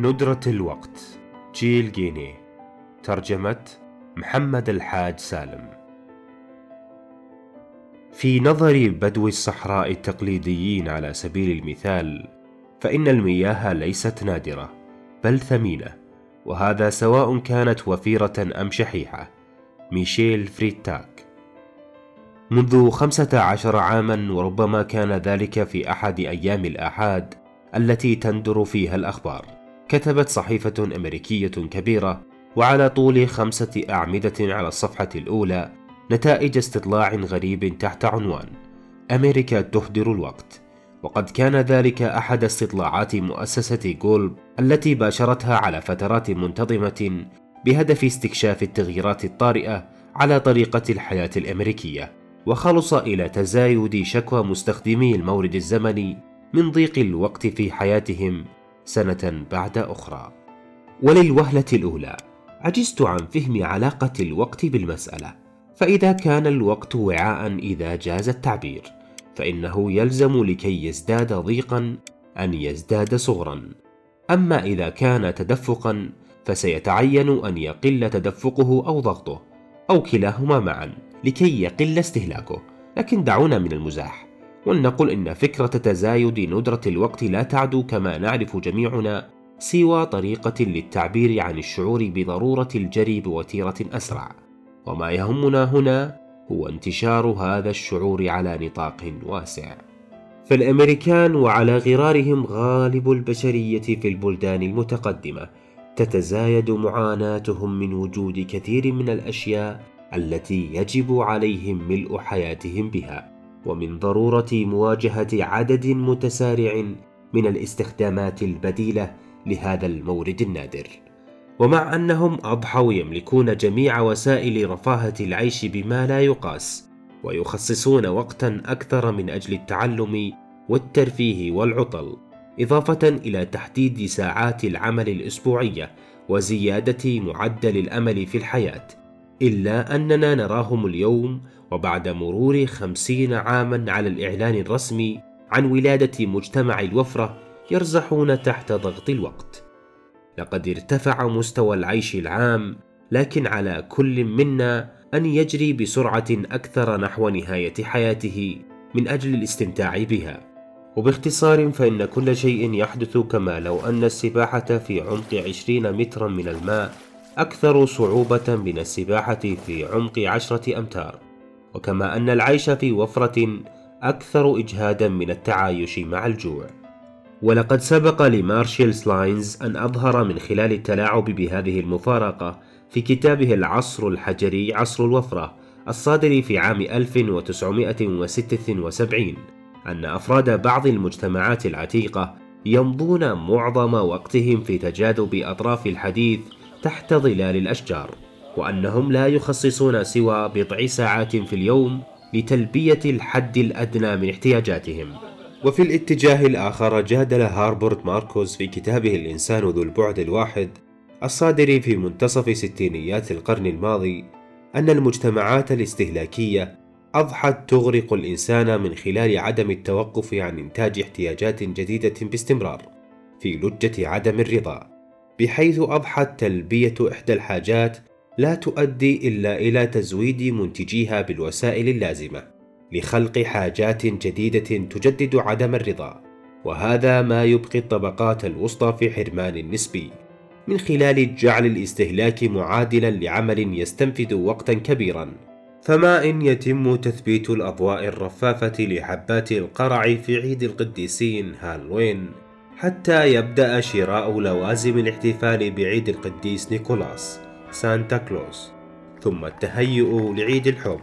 ندرة الوقت جيل جيني ترجمة محمد الحاج سالم. في نظر بدو الصحراء التقليديين على سبيل المثال فإن المياه ليست نادرة بل ثمينة وهذا سواء كانت وفيرة أم شحيحة. ميشيل فريتاك منذ خمسة عشر عاما وربما كان ذلك في أحد أيام الآحاد التي تندر فيها الأخبار. كتبت صحيفة أمريكية كبيرة وعلى طول خمسة أعمدة على الصفحة الأولى نتائج استطلاع غريب تحت عنوان. أمريكا تهدر الوقت. وقد كان ذلك أحد استطلاعات مؤسسة جولب التي باشرتها على فترات منتظمة بهدف استكشاف التغييرات الطارئة على طريقة الحياة الأمريكية. وخلص إلى تزايد شكوى مستخدمي المورد الزمني من ضيق الوقت في حياتهم سنة بعد أخرى. وللوهلة الأولى عجزت عن فهم علاقة الوقت بالمسألة. فإذا كان الوقت وعاء إذا جاز التعبير فإنه يلزم لكي يزداد ضيقا أن يزداد صغرا. أما إذا كان تدفقا فسيتعين أن يقل تدفقه أو ضغطه أو كلاهما معا لكي يقل استهلاكه. لكن دعونا من المزاح. ولنقل إن فكرة تزايد ندرة الوقت لا تعدو كما نعرف جميعنا سوى طريقة للتعبير عن الشعور بضرورة الجري بوتيرة أسرع وما يهمنا هنا هو انتشار هذا الشعور على نطاق واسع. فالأمريكان وعلى غرارهم غالب البشرية في البلدان المتقدمة تتزايد معاناتهم من وجود كثير من الأشياء التي يجب عليهم ملء حياتهم بها. ومن ضرورة مواجهة عدد متسارع من الاستخدامات البديلة لهذا المورد النادر. ومع أنهم أضحوا يملكون جميع وسائل رفاهة العيش بما لا يقاس ويخصصون وقتا أكثر من أجل التعلم والترفيه والعطل إضافة إلى تحديد ساعات العمل الأسبوعية وزيادة معدل الأمل في الحياة. إلا أننا نراهم اليوم وبعد مرور خمسين عاما على الإعلان الرسمي عن ولادة مجتمع الوفرة يرزحون تحت ضغط الوقت. لقد ارتفع مستوى العيش العام لكن على كل منا أن يجري بسرعة أكثر نحو نهاية حياته من أجل الاستمتاع بها. وباختصار فإن كل شيء يحدث كما لو أن السباحة في عمق عشرين مترا من الماء أكثر صعوبة من السباحة في عمق عشرة أمتار وكما أن العيش في وفرة أكثر إجهادا من التعايش مع الجوع. ولقد سبق لمارشيل سلاينز أن أظهر من خلال التلاعب بهذه المفارقة في كتابه العصر الحجري عصر الوفرة الصادر في عام 1976 أن أفراد بعض المجتمعات العتيقة يمضون معظم وقتهم في تجاذب أطراف الحديث تحت ظلال الأشجار وأنهم لا يخصصون سوى بضع ساعات في اليوم لتلبية الحد الأدنى من احتياجاتهم. وفي الاتجاه الآخر جادل هاربرت ماركوس في كتابه الإنسان ذو البعد الواحد الصادر في منتصف ستينيات القرن الماضي أن المجتمعات الاستهلاكية أضحت تغرق الإنسان من خلال عدم التوقف عن إنتاج احتياجات جديدة باستمرار في لجة عدم الرضا. بحيث أضحت تلبية إحدى الحاجات لا تؤدي إلا إلى تزويد منتجيها بالوسائل اللازمة لخلق حاجات جديدة تجدد عدم الرضا، وهذا ما يبقي الطبقات الوسطى في حرمان نسبي، من خلال جعل الاستهلاك معادلا لعمل يستنفذ وقتا كبيرا. فما إن يتم تثبيت الأضواء الرفافة لحبات القرع في عيد القديسين هالوين حتى يبدأ شراء لوازم الاحتفال بعيد القديس نيكولاس سانتا كلوس ثم التهيؤ لعيد الحب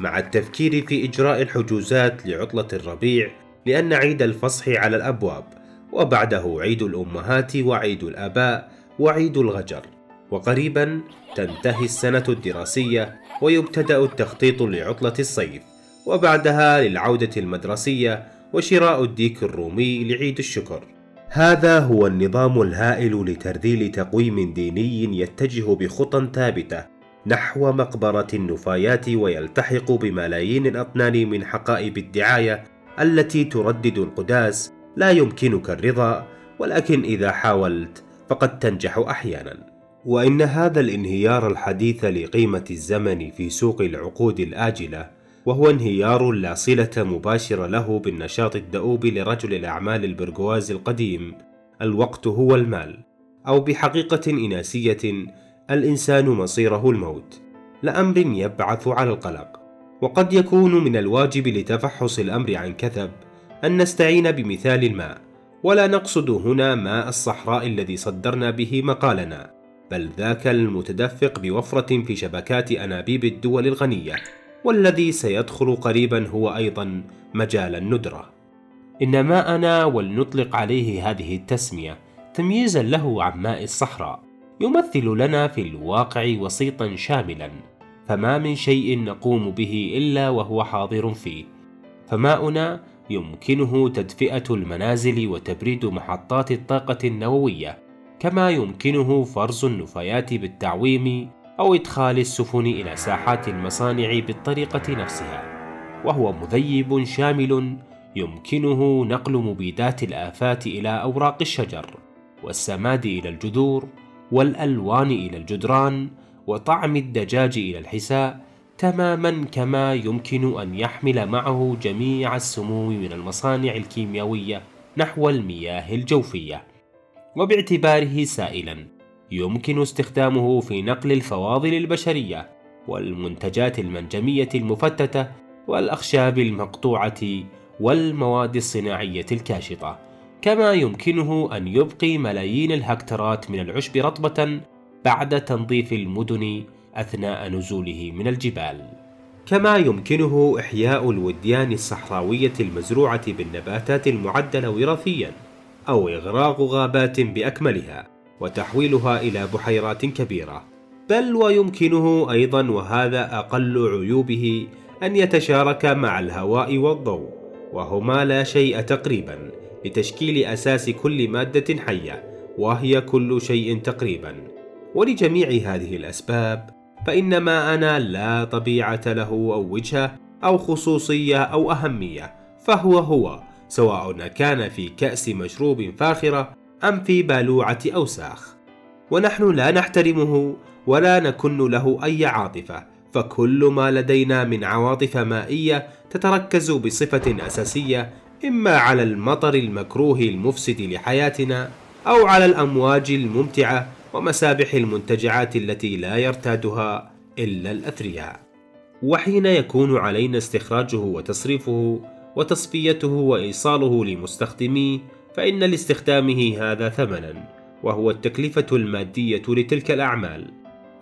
مع التفكير في إجراء الحجوزات لعطلة الربيع لأن عيد الفصح على الأبواب وبعده عيد الأمهات وعيد الآباء وعيد الغجر. وقريبا تنتهي السنة الدراسية ويبتدأ التخطيط لعطلة الصيف وبعدها للعودة المدرسية وشراء الديك الرومي لعيد الشكر. هذا هو النظام الهائل لترذيل تقويم ديني يتجه بخطى ثابتة نحو مقبرة النفايات ويلتحق بملايين الأطنان من حقائب الدعاية التي تردد القداس لا يمكنك الرضا ولكن إذا حاولت فقد تنجح أحيانا. وإن هذا الانهيار الحديث لقيمة الزمن في سوق العقود الآجلة وهو انهيار لا صلة مباشرة له بالنشاط الدؤوب لرجل الأعمال البرغواز القديم الوقت هو المال أو بحقيقة إناسية الإنسان مصيره الموت لأمر يبعث على القلق. وقد يكون من الواجب لتفحص الأمر عن كثب أن نستعين بمثال الماء ولا نقصد هنا ماء الصحراء الذي صدرنا به مقالنا بل ذاك المتدفق بوفرة في شبكات أنابيب الدول الغنية. والذي سيدخل قريبا هو أيضا مجال الندرة. إن ماءنا ولنطلق عليه هذه التسمية تمييزا له عن ماء الصحراء يمثل لنا في الواقع وسيطا شاملا فما من شيء نقوم به إلا وهو حاضر فيه. فماؤنا يمكنه تدفئة المنازل وتبريد محطات الطاقة النووية كما يمكنه فرز النفايات بالتعويم أو إدخال السفن إلى ساحات المصانع بالطريقة نفسها وهو مذيب شامل يمكنه نقل مبيدات الآفات إلى أوراق الشجر والسماد إلى الجذور والألوان إلى الجدران وطعم الدجاج إلى الحساء تماما كما يمكن أن يحمل معه جميع السموم من المصانع الكيميائية نحو المياه الجوفية وباعتباره سائلا. يمكن استخدامه في نقل الفواضل البشرية والمنتجات المنجمية المفتتة والأخشاب المقطوعة والمواد الصناعية الكاشطة كما يمكنه أن يبقي ملايين الهكترات من العشب رطبة بعد تنظيف المدن أثناء نزوله من الجبال. كما يمكنه إحياء الوديان الصحراوية المزروعة بالنباتات المعدلة وراثيا أو إغراق غابات بأكملها. وتحويلها إلى بحيرات كبيرة. بل ويمكنه أيضا وهذا أقل عيوبه أن يتشارك مع الهواء والضوء وهما لا شيء تقريبا لتشكيل أساس كل مادة حية وهي كل شيء تقريبا. ولجميع هذه الأسباب فإن ماءنا لا طبيعة له أو وجهة أو خصوصية أو أهمية فهو هو سواء كان في كأس مشروب فاخرة أم في بالوعة أوساخ ونحن لا نحترمه ولا نكن له أي عاطفة فكل ما لدينا من عواطف مائية تتركز بصفة أساسية إما على المطر المكروه المفسد لحياتنا أو على الأمواج الممتعة ومسابح المنتجعات التي لا يرتادها إلا الأثرياء. وحين يكون علينا استخراجه وتصريفه وتصفيته وإيصاله لمستخدميه فإن لاستخدامه هذا ثمنا وهو التكلفة المادية لتلك الأعمال.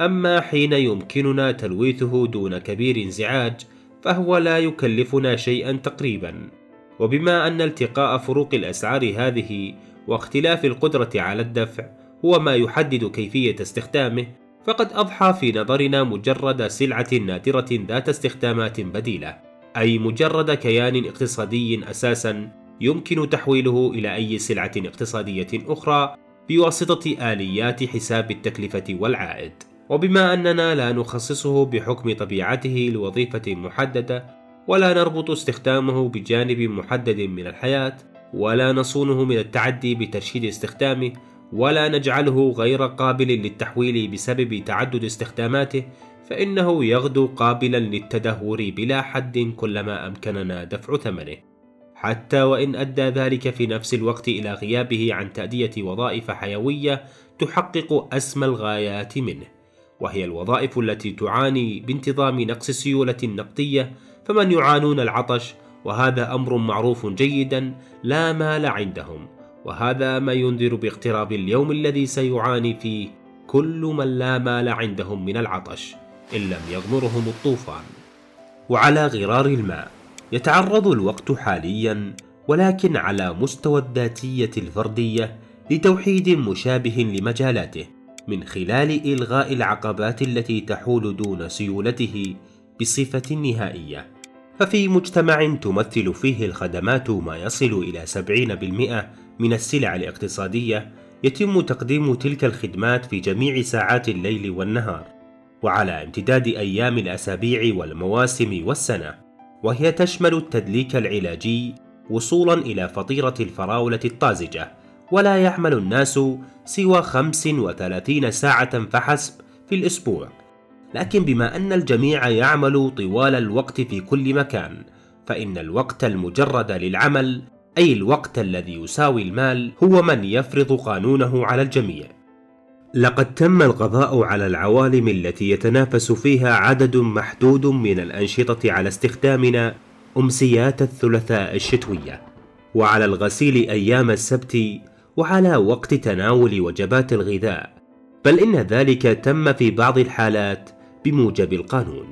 أما حين يمكننا تلويثه دون كبير انزعاج فهو لا يكلفنا شيئا تقريبا. وبما أن التقاء فروق الأسعار هذه واختلاف القدرة على الدفع هو ما يحدد كيفية استخدامه فقد أضحى في نظرنا مجرد سلعة نادرة ذات استخدامات بديلة أي مجرد كيان اقتصادي أساسا يمكن تحويله إلى أي سلعة اقتصادية أخرى بواسطة آليات حساب التكلفة والعائد. وبما أننا لا نخصصه بحكم طبيعته لوظيفة محددة ولا نربط استخدامه بجانب محدد من الحياة ولا نصونه من التعدي بترشيد استخدامه ولا نجعله غير قابل للتحويل بسبب تعدد استخداماته فإنه يغدو قابلا للتدهور بلا حد كلما أمكننا دفع ثمنه. حتى وإن أدى ذلك في نفس الوقت إلى غيابه عن تأدية وظائف حيوية تحقق أسمى الغايات منه وهي الوظائف التي تعاني بانتظام نقص السيولة النقدية فمن يعانون العطش وهذا أمر معروف جيدا لا مال عندهم وهذا ما ينذر باقتراب اليوم الذي سيعاني فيه كل من لا مال عندهم من العطش إن لم يغمرهم الطوفان. وعلى غرار الماء. يتعرض الوقت حاليا ولكن على مستوى الذاتية الفردية لتوحيد مشابه لمجالاته من خلال إلغاء العقبات التي تحول دون سيولته بصفة نهائية. ففي مجتمع تمثل فيه الخدمات ما يصل إلى 70% من السلع الاقتصادية يتم تقديم تلك الخدمات في جميع ساعات الليل والنهار وعلى امتداد أيام الأسابيع والمواسم والسنة. وهي تشمل التدليك العلاجي وصولا إلى فطيرة الفراولة الطازجة ولا يعمل الناس سوى 35 ساعة فحسب في الأسبوع. لكن بما أن الجميع يعمل طوال الوقت في كل مكان فإن الوقت المجرد للعمل أي الوقت الذي يساوي المال هو من يفرض قانونه على الجميع. لقد تم القضاء على العوالم التي يتنافس فيها عدد محدود من الأنشطة على استخدامنا أمسيات الثلاثاء الشتوية وعلى الغسيل أيام السبت وعلى وقت تناول وجبات الغذاء. بل إن ذلك تم في بعض الحالات بموجب القانون.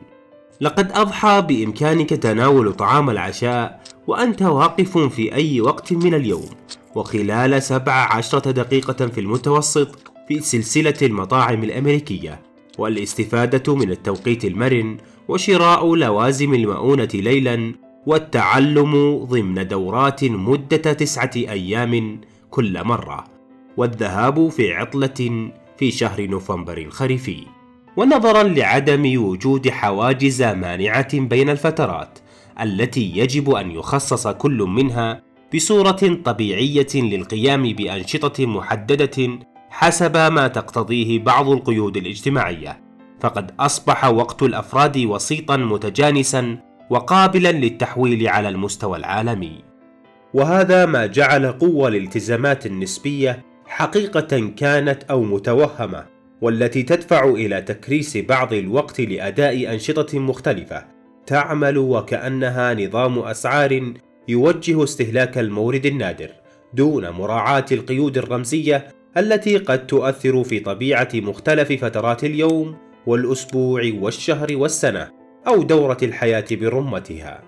لقد أضحى بإمكانك تناول طعام العشاء وأنت واقف في أي وقت من اليوم وخلال 17 دقيقة في المتوسط في سلسلة المطاعم الأمريكية والاستفادة من التوقيت المرن وشراء لوازم المؤونة ليلا والتعلم ضمن دورات مدة تسعة أيام كل مرة والذهاب في عطلة في شهر نوفمبر الخريفي. ونظرا لعدم وجود حواجز مانعة بين الفترات التي يجب أن يخصص كل منها بصورة طبيعية للقيام بأنشطة محددة حسب ما تقتضيه بعض القيود الاجتماعية فقد أصبح وقت الأفراد وسيطا متجانسا وقابلا للتحويل على المستوى العالمي. وهذا ما جعل قوة الالتزامات النسبية حقيقة كانت أو متوهمة والتي تدفع إلى تكريس بعض الوقت لأداء أنشطة مختلفة تعمل وكأنها نظام أسعار يوجه استهلاك المورد النادر دون مراعاة القيود الرمزية التي قد تؤثر في طبيعة مختلف فترات اليوم والأسبوع والشهر والسنة أو دورة الحياة برمتها.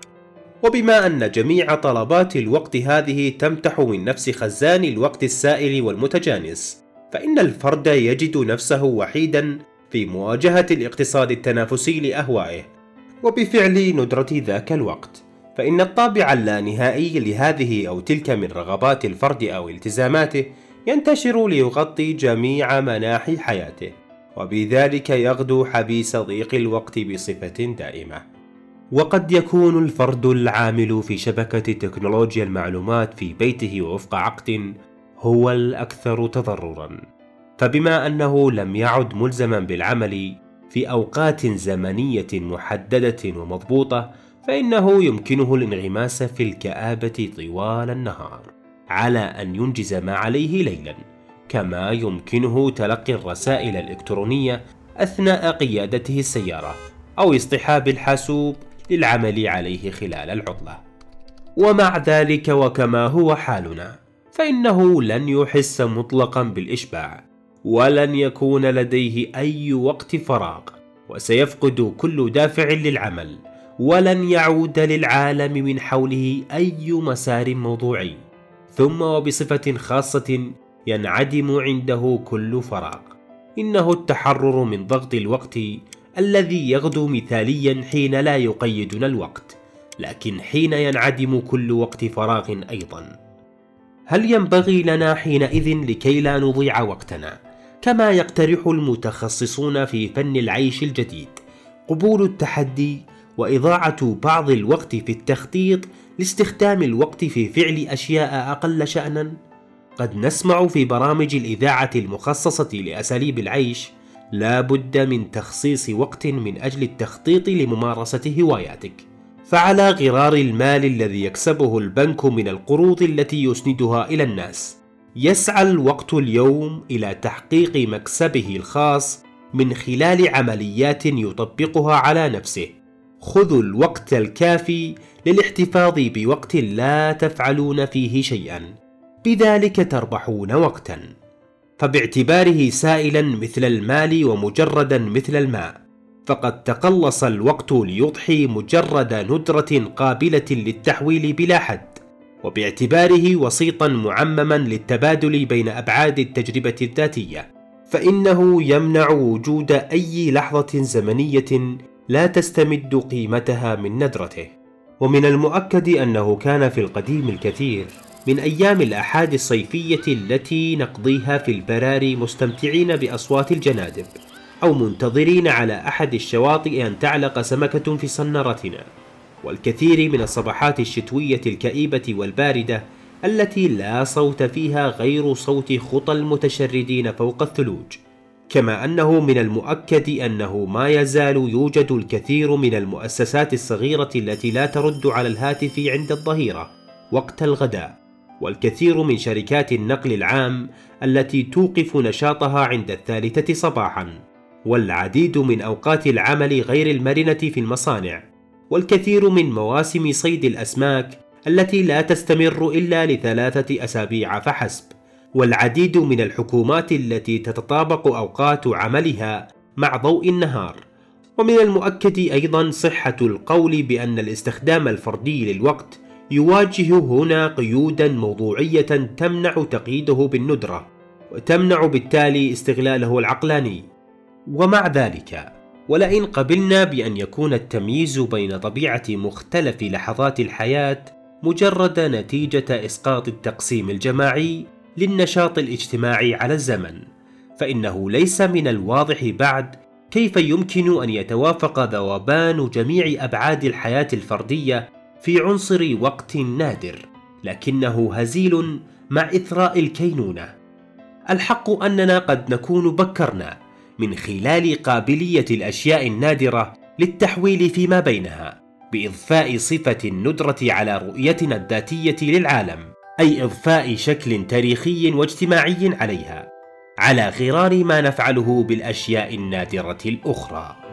وبما أن جميع طلبات الوقت هذه تمتح من نفس خزان الوقت السائل والمتجانس، فإن الفرد يجد نفسه وحيدا في مواجهة الاقتصاد التنافسي لأهوائه، وبفعل ندرة ذاك الوقت، فإن الطابع اللانهائي لهذه أو تلك من رغبات الفرد أو التزاماته ينتشر ليغطي جميع مناحي حياته وبذلك يغدو حبيس ضيق الوقت بصفة دائمة. وقد يكون الفرد العامل في شبكة تكنولوجيا المعلومات في بيته وفق عقد هو الأكثر تضررا. فبما أنه لم يعد ملزما بالعمل في أوقات زمنية محددة ومضبوطة فإنه يمكنه الانغماس في الكآبة طوال النهار. على أن ينجز ما عليه ليلا كما يمكنه تلقي الرسائل الإلكترونية أثناء قيادته السيارة أو اصطحاب الحاسوب للعمل عليه خلال العطلة. ومع ذلك وكما هو حالنا فإنه لن يحس مطلقا بالإشباع ولن يكون لديه أي وقت فراغ وسيفقد كل دافع للعمل ولن يعود للعالم من حوله أي مسار موضوعي. ثم وبصفة خاصة ينعدم عنده كل فراغ. إنه التحرر من ضغط الوقت الذي يغدو مثاليا حين لا يقيدنا الوقت لكن حين ينعدم كل وقت فراغ أيضا. هل ينبغي لنا حينئذ لكي لا نضيع وقتنا كما يقترح المتخصصون في فن العيش الجديد قبول التحدي وإضاعة بعض الوقت في التخطيط لاستخدام الوقت في فعل أشياء أقل شأنا. قد نسمع في برامج الإذاعة المخصصة لأساليب العيش لا بد من تخصيص وقت من أجل التخطيط لممارسة هواياتك. فعلى غرار المال الذي يكسبه البنك من القروض التي يسندها إلى الناس يسعى الوقت اليوم إلى تحقيق مكسبه الخاص من خلال عمليات يطبقها على نفسه. خذوا الوقت الكافي للاحتفاظ بوقت لا تفعلون فيه شيئا. بذلك تربحون وقتا. فباعتباره سائلا مثل المال ومجردا مثل الماء. فقد تقلص الوقت ليضحي مجرد ندرة قابلة للتحويل بلا حد. وباعتباره وسيطا معمما للتبادل بين أبعاد التجربة الذاتية. فإنه يمنع وجود أي لحظة زمنية لا تستمد قيمتها من ندرته. ومن المؤكد أنه كان في القديم الكثير من أيام الأحاد الصيفية التي نقضيها في البراري مستمتعين بأصوات الجنادب أو منتظرين على أحد الشواطئ أن تعلق سمكة في صنارتنا والكثير من الصباحات الشتوية الكئيبة والباردة التي لا صوت فيها غير صوت خطى المتشردين فوق الثلوج. كما أنه من المؤكد أنه ما يزال يوجد الكثير من المؤسسات الصغيرة التي لا ترد على الهاتف عند الظهيرة وقت الغداء والكثير من شركات النقل العام التي توقف نشاطها عند الثالثة صباحا والعديد من أوقات العمل غير المرنة في المصانع والكثير من مواسم صيد الأسماك التي لا تستمر إلا لثلاثة أسابيع فحسب. والعديد من الحكومات التي تتطابق أوقات عملها مع ضوء النهار. ومن المؤكد أيضا صحة القول بأن الاستخدام الفردي للوقت يواجه هنا قيودا موضوعية تمنع تقييده بالندرة وتمنع بالتالي استغلاله العقلاني. ومع ذلك ولئن قبلنا بأن يكون التمييز بين طبيعة مختلف لحظات الحياة مجرد نتيجة إسقاط التقسيم الجماعي للنشاط الاجتماعي على الزمن فإنه ليس من الواضح بعد كيف يمكن أن يتوافق ذوبان جميع أبعاد الحياة الفردية في عنصر وقت نادر لكنه هزيل مع إثراء الكينونة. الحق أننا قد نكون بكرنا من خلال قابلية الأشياء النادرة للتحويل فيما بينها بإضفاء صفة الندرة على رؤيتنا الذاتية للعالم. أي إضفاء شكل تاريخي واجتماعي عليها على غرار ما نفعله بالأشياء النادرة الأخرى.